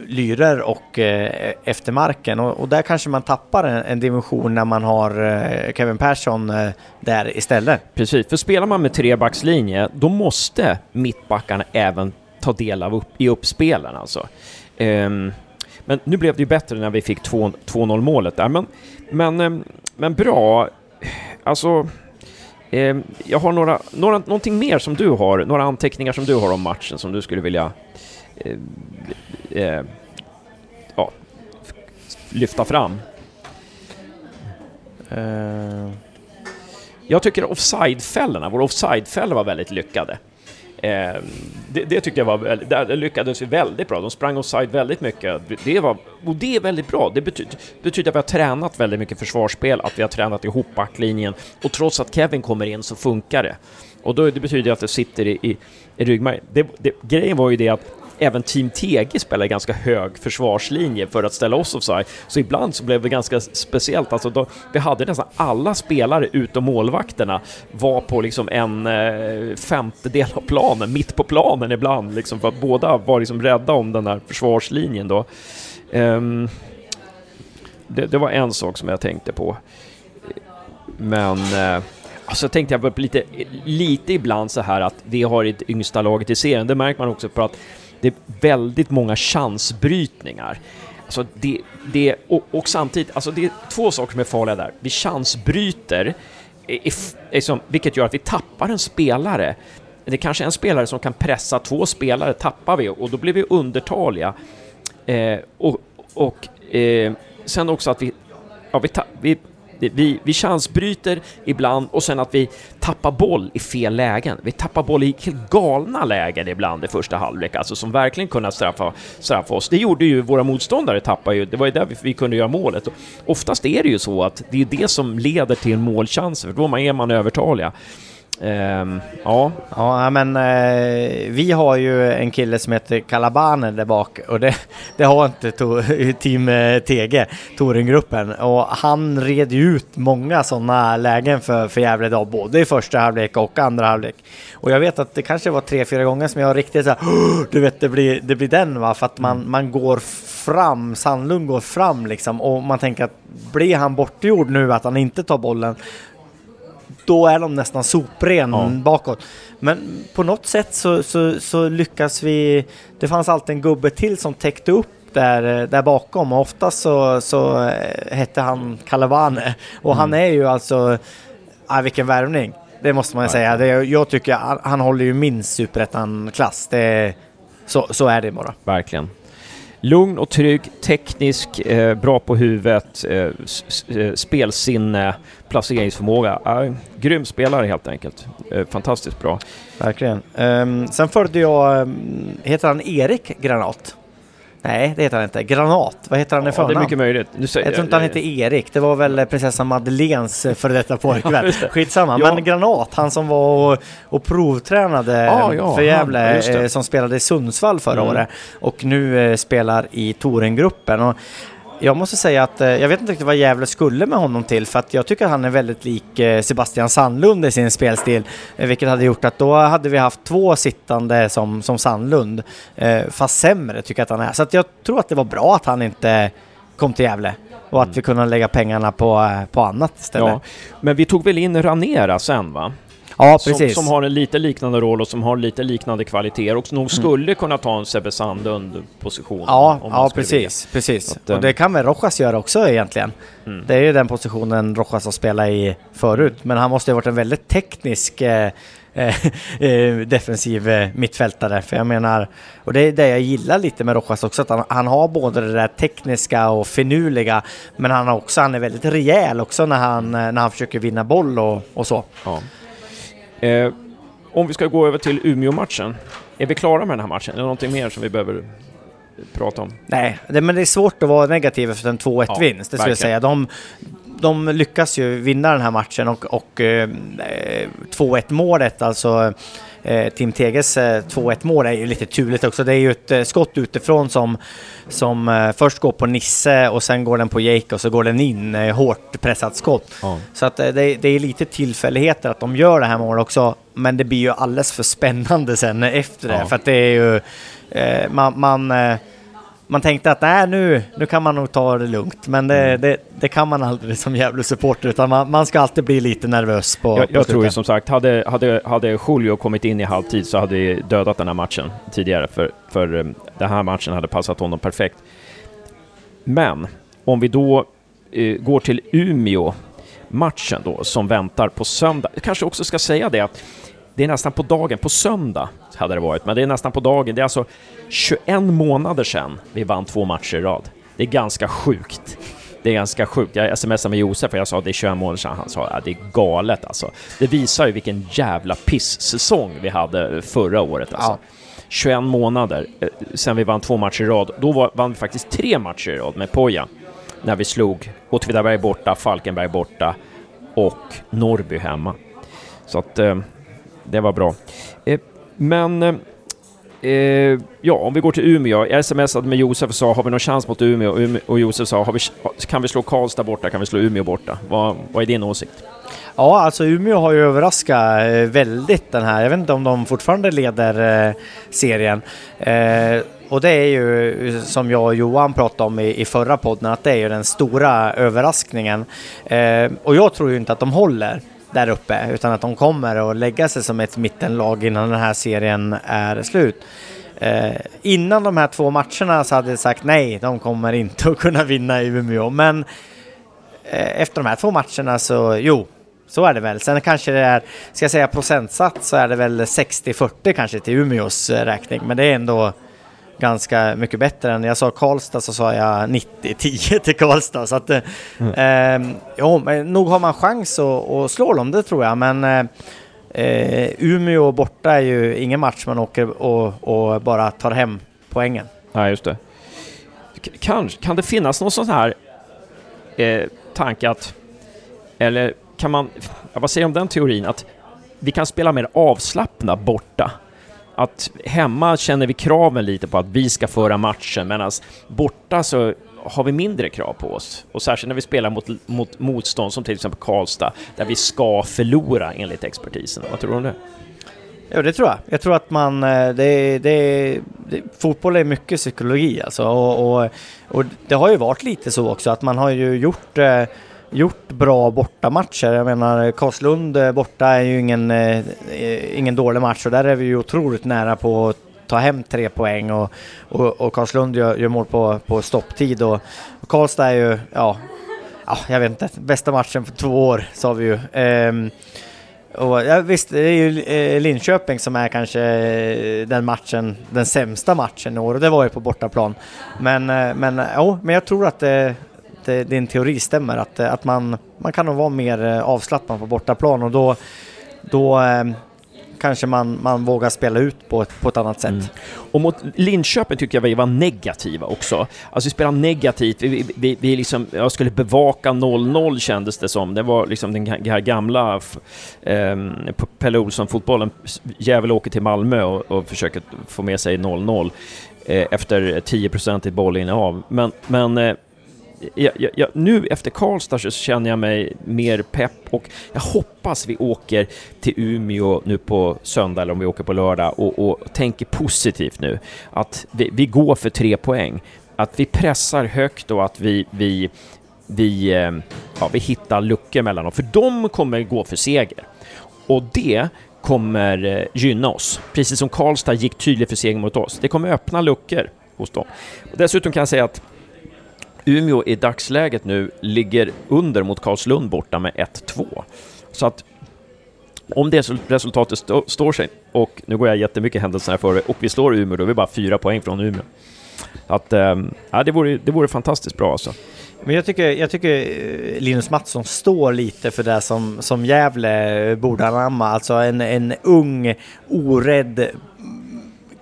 lyrer och eh, efter marken och, och där kanske man tappar en, en dimension när man har eh, Kevin Persson eh, där istället. Precis, för spelar man med trebackslinje, då måste mittbackarna även ta del av upp, i uppspelen alltså. Um, men nu blev det ju bättre när vi fick 2-0 målet där, men, men, ehm, men bra. Alltså, ehm, jag har några, några, någonting mer som du har, några anteckningar som du har om matchen som du skulle vilja eh, eh, ja, lyfta fram. Eh, Jag tycker offside-fällorna, våra offside-fällor var väldigt lyckade. Eh, det, det tyckte jag var, väldigt, där lyckades vi väldigt bra. De sprang offside väldigt mycket. Det var, och det är väldigt bra. Det betyder, betyder att vi har tränat väldigt mycket försvarsspel, att vi har tränat ihop backlinjen. Och trots att Kevin kommer in så funkar det. Och då, det betyder att det sitter i, i, i ryggmärgen. Det, det, grejen var ju det att även Team TG spelar ganska hög försvarslinje för att ställa oss offside. Så ibland så blev det ganska speciellt. Alltså då, vi hade nästan alla spelare utom målvakterna var på liksom en eh, femtedel av planen, mitt på planen ibland, liksom, för att båda var liksom rädda om den där försvarslinjen då. Um, det, det var en sak som jag tänkte på. Men eh, alltså tänkte jag lite, lite ibland så här att vi har ett yngsta laget i serien. Det märker man också på att det är väldigt många chansbrytningar. Alltså det, det, och, och samtidigt, alltså det är två saker som är farliga där. Vi chansbryter, liksom, vilket gör att vi tappar en spelare. Det är kanske är en spelare som kan pressa två spelare, tappar vi och då blir vi undertaliga. Eh, och och eh, sen också att vi, ja, vi, ta, vi, vi, vi chansbryter ibland och sen att vi tappar boll i fel lägen. Vi tappar boll i helt galna lägen ibland i första halvlek, alltså som verkligen kunnat straffa, straffa oss. Det gjorde ju våra motståndare, tappade ju, det var ju där vi, vi kunde göra målet. Och oftast är det ju så att det är det som leder till en målchans, för då är man övertaliga. Ehm, ja, Ja, men eh, vi har ju en kille som heter Kalabane där bak och det, (laughs) det har inte to, (laughs) Team eh, TG, Torengruppen. Och han red ju ut många sådana lägen för, för Gävle idag, både i första halvlek och andra halvlek. Och jag vet att det kanske var tre, fyra gånger som jag riktigt så här, "Åh!" du vet, det blir, det blir den va, för att man, man går fram, Sandlund går fram liksom och man tänker att blir han bortgjord nu, att han inte tar bollen, då är de nästan sopren Ja. bakåt. Men på något sätt så, så, så lyckas vi... Det fanns alltid en gubbe till som täckte upp där, där bakom och oftast så, så eh, hette han Calavane. Och han är ju alltså... Ah, vilken värvning! Det måste man ju säga. Det, jag tycker han, han håller ju minst superettan-klass. Så, så är det bara. verkligen lugn och trygg, teknisk, eh, bra på huvudet, eh, eh spelsinne, placeringsförmåga. Eh, grym spelare helt enkelt. Eh, fantastiskt bra. Verkligen. Um, sen följde jag, um, heter han Erik Granat? Nej, det heter han inte. Granat. Vad heter han i Ja, det förnamn? är mycket möjligt. Nu säger- Jag tror inte han heter Erik, det var väl prinsessan Madeleines eh, före detta (laughs) pojkvän. det. Skitsamma, Ja. men Granat, han som var och, och provtränade Ja, ja, för Gävle, det. eh, som spelade i Sundsvall förra Mm. året och nu eh, spelar i Torengruppen. Och jag måste säga att eh, jag vet inte riktigt vad Gävle skulle med honom till för att jag tycker att han är väldigt lik eh, Sebastian Sandlund i sin spelstil. eh, Vilket hade gjort att då hade vi haft två sittande som, som Sandlund. Fast sämre tycker jag att han är. Så jag tror att det var bra att han inte kom till Gävle. Och att vi kunde lägga pengarna på, på annat istället. Ja, men vi tog väl in Ranera sen va? Ja, Som, precis. som har en lite liknande roll och som har lite liknande kvaliteter och Mm. nog skulle kunna ta en Sebbe Sandlund-position. Ja, ja precis. precis. Så att, eh, och det kan väl Rojas göra också egentligen. Mm. Det är ju den positionen Rojas har spelat i förut. Men han måste ju ha varit en väldigt teknisk eh, eh, (laughs) eh, defensiv mittfältare. För jag menar, och det är det jag gillar lite med Rojas också, att han, han har både det där tekniska och finurliga, men han har också, han är väldigt rejäl också när han, när han försöker vinna boll och, och så. Ja. Eh, om vi ska gå över till Umeå-matchen. Är vi klara med den här matchen? Är det någonting mer som vi behöver prata om? Nej, det, men det är svårt att vara negativ efter en 2-1 Ja, det skulle jag säga. De, de lyckas ju vinna den här matchen och, och eh, 2-1 målet, alltså eh, Tim Teges eh, 2-1 mål är ju lite turligt också. Det är ju ett eh, skott utifrån som, som eh, först går på Nisse och sen går den på Jake och så går den in, eh, hårt pressat skott. Ja. Så att eh, det, det är lite tillfälligheter att de gör det här målet också, men det blir ju alldeles för spännande sen efter det, Ja. för att det är ju eh, man, man eh, man tänkte att nej, nu, nu kan man nog ta det lugnt, men det, Mm. det, det kan man aldrig som Gävle-supporter, utan man, man ska alltid bli lite nervös på, Jag, på jag tror ju som sagt, hade, hade, hade Julio kommit in i halvtid så hade vi dödat den här matchen tidigare, för, för eh, den här matchen hade passat honom perfekt. Men om vi då eh, går till Umeå-matchen då, som väntar på söndag. Jag kanske också ska säga det att det är nästan på dagen, på söndag hade det varit, men det är nästan på dagen. Det är alltså 21 månader sedan vi vann två matcher i rad. Det är ganska sjukt. Det är ganska sjukt. Jag smsade med Josef och jag sa att det är 21 månader sedan. Han sa att det är galet alltså. Det visar ju vilken jävla piss-säsong vi hade förra året alltså. Ja. 21 månader eh, sen vi vann två matcher i rad. Då var, vann vi faktiskt tre matcher i rad med Poja. När vi slog Åtvidaberg borta, Falkenberg borta och Norrby hemma. Så att eh, det var bra. Eh, men eh, eh, ja, om vi går till Umeå. Jag smsade med Josef och sa har vi någon chans mot Umeå? Umeå och Josef sa har vi, kan vi slå Karlstad borta? Kan vi slå Umeå borta? Vad, vad är din åsikt? Ja, alltså Umeå har ju överraskat eh, väldigt den här. Jag vet inte om de fortfarande leder eh, serien. Eh, och det är ju som jag och Johan pratade om i, i förra podden, att det är ju den stora överraskningen. Eh, och jag tror ju inte att de håller där uppe, utan att de kommer att lägga sig som ett mittenlag innan den här serien är slut. Eh, innan de här två matcherna så hade jag sagt nej, de kommer inte (laughs) att kunna vinna i Umeå. Men eh, efter de här två matcherna så jo, så är det väl. Sen kanske det är, ska jag säga procentsats så är det väl 60-40 kanske till Umeås eh, räkning, men det är ändå ganska mycket bättre än jag sa Karlstad så sa jag 90-10 till Karlstad. Så att, eh, eh, jo, men nog har man chans att, att slå dem, det tror jag, men eh, eh, Umeå borta är ju ingen match man åker och, och bara tar hem poängen. Nej, just det. Kan, kan det finnas någon sån här eh, tanke att, eller kan man, ja, vad säger du om den teorin, att vi kan spela mer avslappnat borta? Att hemma känner vi kraven lite på att vi ska föra matchen, medan borta så har vi mindre krav på oss. Och särskilt när vi spelar mot, mot motstånd som till exempel Karlstad, där vi ska förlora enligt expertisen. Vad tror du om det? Ja, det tror jag. Jag tror att man, eh, det, det, det, fotboll är mycket psykologi alltså. Och, och, och det har ju varit lite så också att man har ju gjort, eh, gjort bra bortamatcher. Jag menar Karlslund eh, borta är ju ingen, eh, ingen dålig match och där är vi ju otroligt nära på att ta hem tre poäng och, och, och Karlslund gör, gör mål på, på stopptid och, och Karlstad är ju, ja, ja, jag vet inte, bästa matchen på två år sa vi ju. Ehm, Och, ja, visst, det är ju eh, Linköping som är kanske eh, den matchen, den sämsta matchen i år och det var ju på bortaplan. Men, eh, men, ja, men jag tror att det, att eh, din teori stämmer, att, eh, att man, man kan nog vara mer eh, avslappnad på bortaplan och då, då kanske man, man vågar spela ut på ett, på ett annat sätt. Mm. Och mot Linköping tycker jag vi var negativa också. Alltså vi spelade negativt, vi, vi, vi liksom, jag skulle bevaka 0-0 kändes det som. Det var liksom den här gamla eh, Pelle Olsson-fotbollen. Gävle åker till Malmö och, och försöker få med sig 0-0 eh, efter 10% i bollinnehav. Men, men eh, jag, jag, nu efter Karlstad så känner jag mig mer pepp och jag hoppas vi åker till Umeå nu på söndag eller om vi åker på lördag och, och tänker positivt nu. Att vi, vi, går för tre poäng. Att vi pressar högt och att vi, vi, vi, eh, ja, vi hittar luckor mellan dem. För de kommer gå för seger. Och det kommer eh, gynna oss. Precis som Karlstad gick tydligt för seger mot oss. Det kommer öppna luckor hos dem. Och dessutom kan jag säga att Umeå i dagsläget nu ligger under mot Karlslund borta med 1-2. Så att om det resultatet st står sig, och nu går jag jättemycket händelserna före, och vi slår Umeå, då är vi bara fyra poäng från Umeå. Att, ähm, ja, det, vore, det vore fantastiskt bra alltså. Men jag tycker, jag tycker eh, Linus Mattsson står lite för det som, som Gävle borde anamma, alltså en, en ung, orädd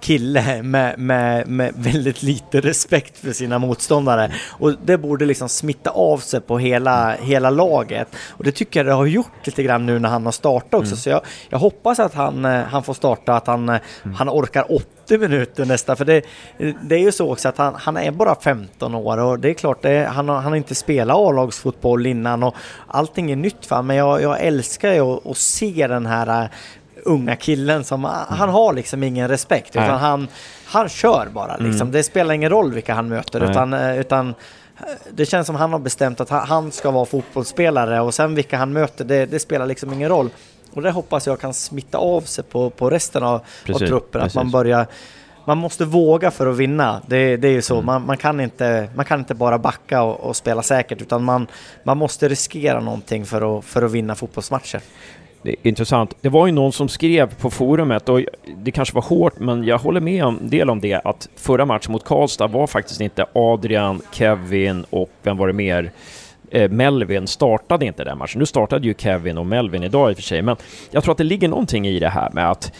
kille med, med, med väldigt lite respekt för sina motståndare. Och det borde liksom smitta av sig på hela, hela laget. Och det tycker jag det har gjort lite grann nu när han har startat också. Mm. Så jag, jag hoppas att han, eh, han får starta, att han, eh, mm. han orkar 80 minuter nästa. För det, det är ju så också att han, han är bara 15 år och det är klart, det, han, har, han har inte spelat A-lagsfotboll innan och allting är nytt för honom. Men jag, jag älskar ju att, att se den här eh, unga killen som, han har liksom ingen respekt utan han, han kör bara liksom. Mm. Det spelar ingen roll vilka han möter utan, eh, utan eh, det känns som han har bestämt att han ska vara fotbollsspelare och sen vilka han möter, det, det spelar liksom ingen roll. Och det hoppas jag kan smitta av sig på, på resten av, precis, av truppen, precis. att man börjar man måste våga för att vinna. Det, det är ju så. Mm. Man, man, kan inte, man kan inte bara backa och, och, spela säkert, utan man, man måste riskera någonting för att, för att vinna fotbollsmatcher. Det är intressant. Det var ju någon som skrev på forumet, och det kanske var hårt, men jag håller med en del om det, att förra matchen mot Karlstad var faktiskt inte Adrian, Kevin och vem var det mer? Eh, Melvin startade inte den matchen. Nu startade ju Kevin och Melvin idag i och för sig, men jag tror att det ligger någonting i det här med att,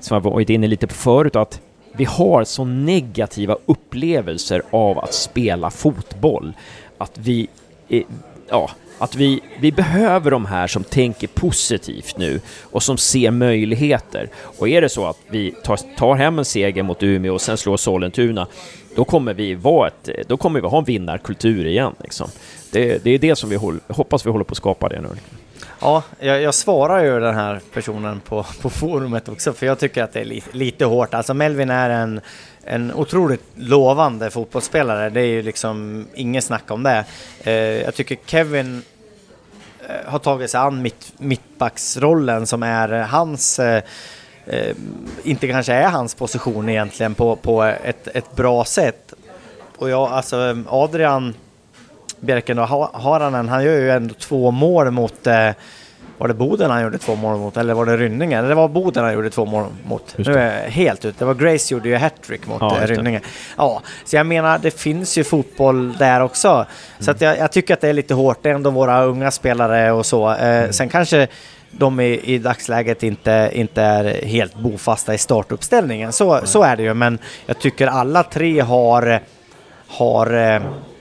som jag varit inne lite på förut, att vi har så negativa upplevelser av att spela fotboll. Att vi, eh, ja, att vi, vi behöver de här som tänker positivt nu och som ser möjligheter. Och är det så att vi tar, tar hem en seger mot Umeå och sen slår Sollentuna, då kommer vi, vara ett, då kommer vi ha en vinnarkultur igen. Liksom. Det, det är det som vi håll, hoppas vi håller på att skapa det nu. Ja, jag, jag, svarar ju den här personen på, på forumet också, för jag tycker att det är li, lite hårt. Alltså Melvin är en en otroligt lovande fotbollsspelare. Det är ju liksom inget snack om det. Eh, jag tycker Kevin Eh, har tagit sig an mitt, mittbacksrollen som är hans eh, eh, inte kanske är hans position egentligen på, på ett, ett bra sätt. Och jag, alltså Adrian Bjerken och Haranen, han gör ju ändå två mål mot eh, var det Boden han gjorde två mål mot eller var det Rynningen? Eller det var Boden han gjorde två mål mot. Nu är jag helt ute. Det var Grace gjorde ju hattrick mot ja, Rynningen. Ja, så jag menar det finns ju fotboll där också. Mm. Så att jag, jag, tycker att det är lite hårt. Det är ändå våra unga spelare och så. Eh, mm. Sen kanske de i, i dagsläget inte, inte är helt bofasta i startuppställningen. Så, mm. så är det ju, men jag tycker alla tre har, har eh, Eh,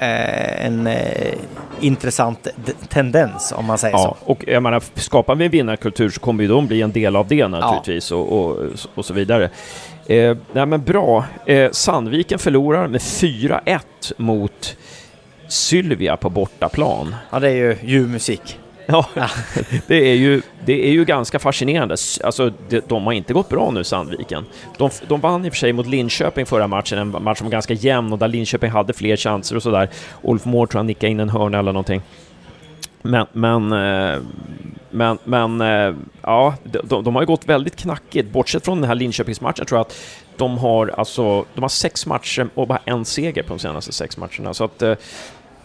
en eh, intressant tendens om man säger ja, så. Och jag menar, skapar vi en vinnarkultur så kommer ju de bli en del av det naturligtvis ja. och, och, och, så vidare. Eh, nej men bra. Eh, Sandviken förlorar med 4-1 mot Sylvia på bortaplan. Ja, det är ju ljuv musik. Ja, det är ju, det är ju ganska fascinerande. Alltså, de, de har inte gått bra nu, Sandviken. De, de vann i och för sig mot Linköping förra matchen, en match som var ganska jämn och där Linköping hade fler chanser och sådär. Ulf Mård tror jag nickade in en hörna eller någonting. Men, men, eh, men, men eh, ja, de, de, har ju gått väldigt knackigt. Bortsett från den här Linköpingsmatchen tror jag att de har, alltså, de har sex matcher och bara en seger på de senaste sex matcherna. Så att eh,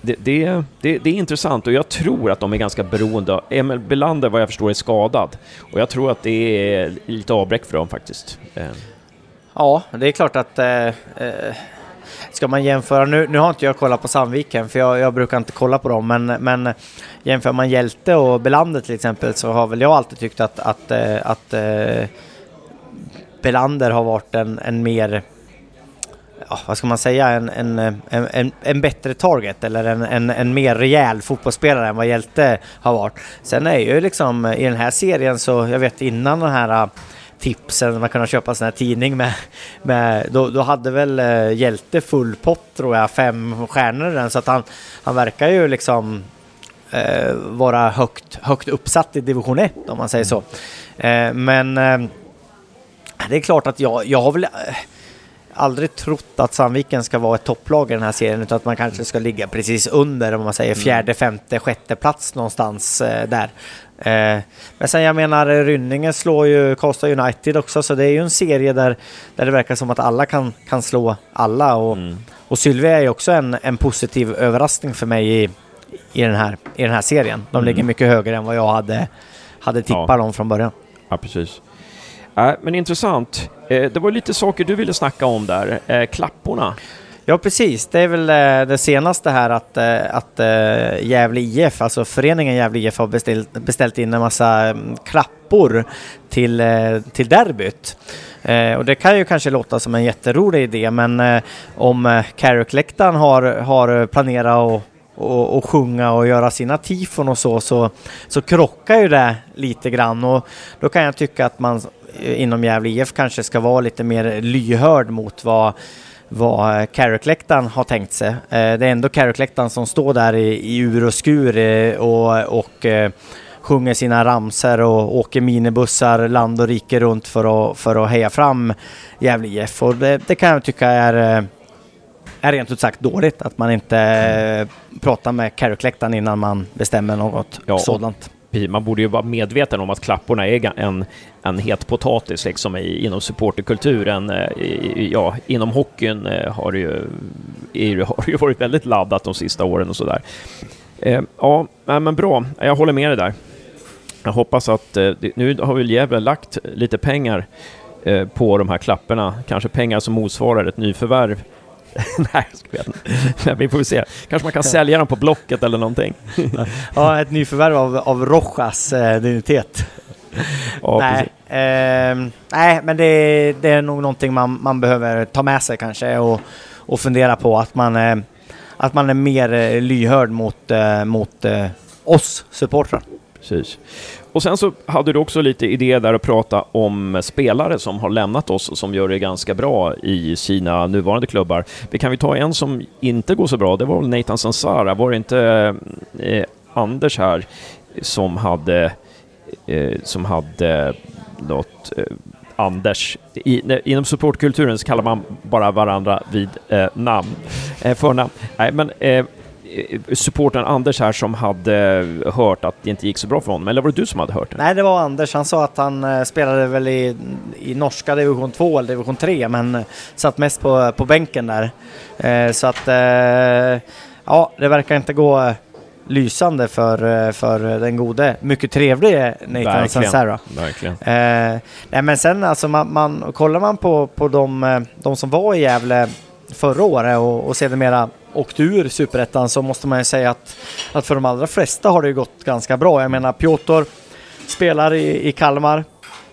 det, det, det, det är intressant och jag tror att de är ganska beroende. av- Emil Belander vad jag förstår är skadad och jag tror att det är lite avbräck för dem faktiskt. Eh. Ja, det är klart att eh, eh, ska man jämföra, nu, nu har inte jag kollat på Sandviken för jag, jag brukar inte kolla på dem, men, men jämför man Hjälte och Belander till exempel så har väl jag alltid tyckt att, att, att, att eh, Belander har varit en, en mer Ja, vad ska man säga, en, en, en, en, en bättre target eller en, en, en mer rejäl fotbollsspelare än vad Hjälte har varit. Sen är ju liksom i den här serien så, jag vet innan den här äh, tipsen, man kunde köpa en sån här tidning med, med då, då hade väl äh, Hjälte full pott tror jag, fem stjärnor i den, så att han, han verkar ju liksom eh, vara högt, högt uppsatt i division 1 om man säger så. Eh, men eh, det är klart att jag, jag har väl eh, aldrig trott att Sandviken ska vara ett topplag i den här serien utan att man kanske ska ligga precis under om man säger fjärde, femte, sjätte plats någonstans eh, där. Eh, men sen jag menar Rynninge slår ju Karlstad United också så det är ju en serie där, där det verkar som att alla kan, kan slå alla och, mm. och Sylvia är ju också en, en positiv överraskning för mig i, i, den, här, i den här serien. De Mm. ligger mycket högre än vad jag hade, hade tippat Ja. dem från början. Ja, precis. Äh, men intressant. Eh, det var lite saker du ville snacka om där. Eh, klapporna. Ja precis, det är väl eh, det senaste här att, eh, att eh, Gävle IF, alltså föreningen Gävle IF har beställt, beställt in en massa mm, klappor till, eh, till derbyt. Eh, och det kan ju kanske låta som en jätterolig idé men eh, om eh, Carrick-läktaren har, har planerat att och, och sjunga och göra sina tifon och så, så, så krockar ju det lite grann och då kan jag tycka att man eh, inom Gävle IF kanske ska vara lite mer lyhörd mot vad vad Carrick-läktaren har tänkt sig. Eh, det är ändå Carrick-läktaren som står där i, i ur och skur eh, och, och eh, sjunger sina ramser och åker minibussar land och rike runt för att, för att heja fram Gävle IF. Och det, det kan jag tycka är, eh, är rent ut sagt dåligt att man inte eh, pratar med Carrick-läktaren innan man bestämmer något Ja, sådant. Man borde ju vara medveten om att klapporna är en, en het potatis liksom i, inom supporterkulturen. Eh, i- Ja, inom hockeyn eh, har det, ju, är, det- (laughs) har det ju varit väldigt laddat de sista åren och sådär. Eh, ja, men bra. Jag håller med dig där. Jag hoppas att... Eh, nu har väl Gävle lagt lite pengar eh, på de här klapporna. Kanske pengar som motsvarar ett nyförvärv. (laughs) nej, jag skojar. Men Vi får se. Kanske man kan sälja dem på Blocket eller någonting. Ja, ett nyförvärv av, av Rojas eh, dignitet. Ja, nej, ehm, nej, men det, det är nog någonting man, man behöver ta med sig kanske och, och fundera på att man, eh, att man är mer eh, lyhörd mot, eh, mot eh, oss supportrar. Precis. Och sen så hade du också lite idé där att prata om spelare som har lämnat oss och som gör det ganska bra i sina nuvarande klubbar. Vi kan vi ta en som inte går så bra, det var väl Nathan Sansara. Var det inte eh, Anders här som hade, eh, som hade något eh, Anders. I, inom supportkulturen så kallar man bara varandra vid eh, namn, eh, förnamn. Nej, men eh, supporten Anders här som hade hört att det inte gick så bra för honom, eller var det du som hade hört det? Nej, det var Anders. Han sa att han eh, spelade väl i, i norska division 2 eller division 3, men eh, satt mest på, på bänken där. Eh, så att, eh, ja, det verkar inte gå eh, lysande för, eh, för den gode, mycket trevlige Nathan. Sansara. Verkligen. Eh, nej men sen alltså man, man, kollar man på, på de, eh, de som var i Gävle förra året och, och sedermera åkte ur Superettan så måste man ju säga att, att för de allra flesta har det ju gått ganska bra. Jag menar Piotr spelar i, i Kalmar.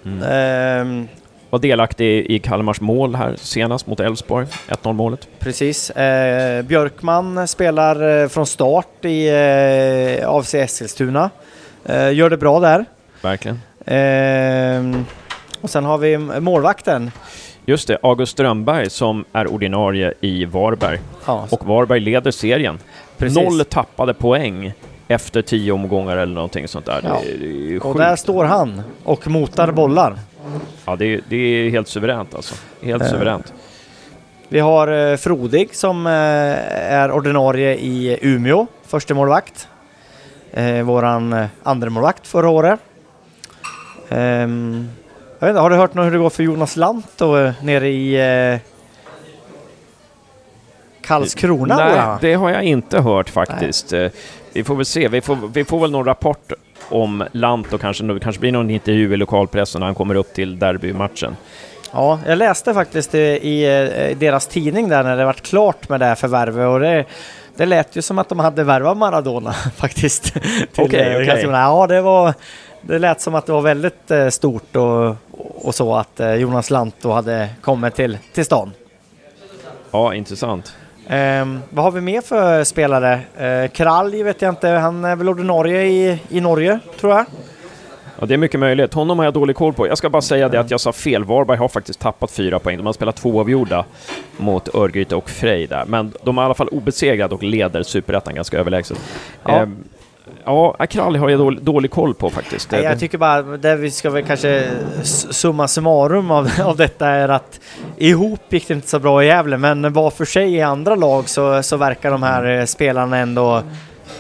Mm. Ehm, Var delaktig i Kalmars mål här senast mot Elfsborg, 1-0 målet. precis. Eh, Björkman spelar eh, från start i eh, AFC Eskilstuna. Eh, gör det bra där. Verkligen. Ehm, och sen har vi målvakten. Just det, August Strömberg som är ordinarie i Varberg. Ja, Och Varberg leder serien. Precis. Noll tappade poäng efter tio omgångar eller någonting sånt där. Ja. Det, är- det är ju Och där står han och motar bollar. Ja, det, är, det är helt suveränt alltså. Helt Eh. suveränt. Vi har eh, Frodig som eh, är ordinarie i Umeå, första målvakt. Eh, våran andra målvakt förra året. Jag vet inte, har du hört nå hur det går för Jonas Lant då, eh, nere i... Eh, Karlskrona Nej, det har jag inte hört faktiskt. Eh, Vi får väl se. Vi får, vi får väl någon rapport om Lant och kanske, det kanske blir någon intervju i lokalpressen när han kommer upp till derbymatchen. Ja, jag läste faktiskt i, i, eh, deras tidning där när det var klart med det här förvärvet och det, det lät ju som att de hade värvat Maradona (laughs) faktiskt. Okej, eh, okej. Karlskrona. Ja, det var... Det lät som att det var väldigt eh, stort och, och så att eh, Jonas Lantto hade kommit till, till stan. Ja, intressant. Ehm, vad har vi mer för spelare? Eh, Kralj vet jag inte, han är väl ordinarie i, i Norge tror jag. Ja, det är mycket möjligt. Honom har jag dålig koll på. Jag ska bara säga det att jag sa fel. Varberg har faktiskt tappat fyra poäng. De har spelat två avgjorda mot Örgryte och Frej där. Men de är i alla fall obesegrade och leder Superettan ganska överlägset. Ja. Ja, Akralli har jag dålig, dålig koll på faktiskt. Nej, jag tycker bara, det vi ska väl kanske summa summarum av, (laughs) av detta är att ihop gick det inte så bra i Gävle, men var för sig i andra lag så, så verkar de här eh, spelarna ändå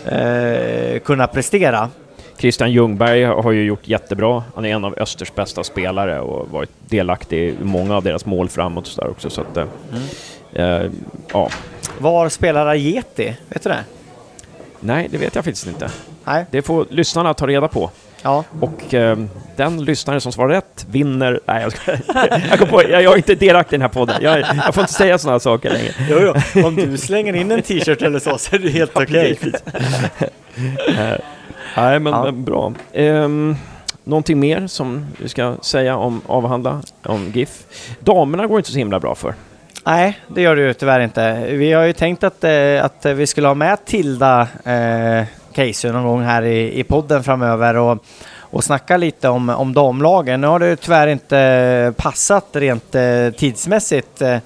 eh, kunna prestera. Christian Ljungberg har ju gjort jättebra. Han är en av Östers bästa spelare och varit delaktig i många av deras mål framåt och där också. Så att, eh, eh, ja. Var spelar Ajeti? Vet du det? Nej, det vet jag faktiskt inte. Nej? Det får lyssnarna ta reda på. Ja. Och eh, den lyssnare som svarar rätt vinner... Nej, jag, ska, (laughs) jag kom på, jag, jag är inte delaktig i den här podden. Jag, jag får inte säga sådana saker längre. Jo, jo. Om du slänger in en t-shirt eller så så är det helt (laughs) okej. Eh, (laughs) nej, men, Ja. men bra. Um, någonting mer som vi ska säga om avhandla om GIF? Damerna går inte så himla bra för. Nej, det gör det ju tyvärr inte. Vi har ju tänkt att, eh, att vi skulle ha med Tilda eh, Casey någon gång här i, i podden framöver och, och snacka lite om, om damlagen. Nu har det ju tyvärr inte passat rent eh, tidsmässigt eh,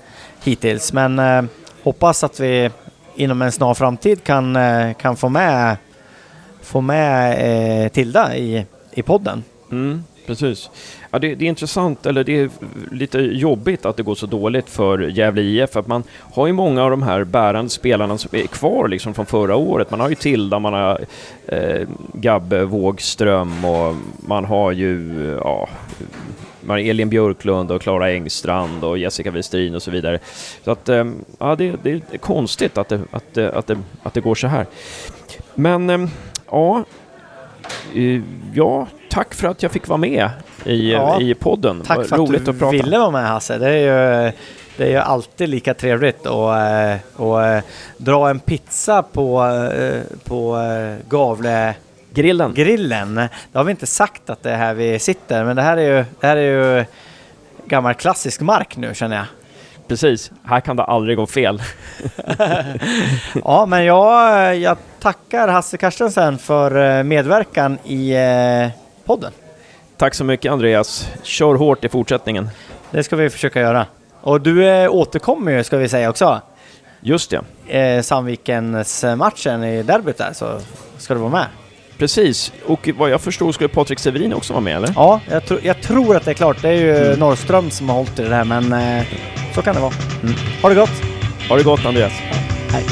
hittills, men eh, hoppas att vi inom en snar framtid kan, eh, kan få med, få med eh, Tilda i, i podden. Mm, precis. Ja, det, det är intressant, eller det är lite jobbigt att det går så dåligt för Gävle IF, för att man har ju många av de här bärande spelarna som är kvar liksom från förra året. Man har ju Tilda, man har eh, Gabbe Wågström och man har ju, ja, man har Elin Björklund och Klara Engstrand och Jessica Westrin och så vidare. Så att, eh, ja, det, det är konstigt att det, att, det, att, det, att det går så här. Men, eh, ja, Ja, tack för att jag fick vara med i, Ja, i podden. Tack Vad för roligt att du att prata. ville vara med Hasse. Det är ju, det är ju alltid lika trevligt att eh, och, eh, dra en pizza på, eh, på eh, Gavle Grillen. grillen. Det har vi inte sagt att det är här vi sitter, men det här är ju, det här är ju gammal klassisk mark nu känner jag. Precis. Här kan det aldrig gå fel. (laughs) Ja, men jag, jag tackar Hasse Carstensen för eh, medverkan i eh, podden. Tack så mycket Andreas. Kör hårt i fortsättningen. Det ska vi försöka göra. Och du eh, återkommer ju, ska vi säga också. Just det. eh, Sandvikens matchen i derbyt där så ska du vara med. Precis. Och vad jag förstod skulle Patrik Severin också vara med, eller? Ja, jag, tro, jag tror att det är klart. Det är ju Norrström som har hållit i det där, men eh, så kan det vara. Mm. Ha det gott! Ha det gott Andreas. Hej!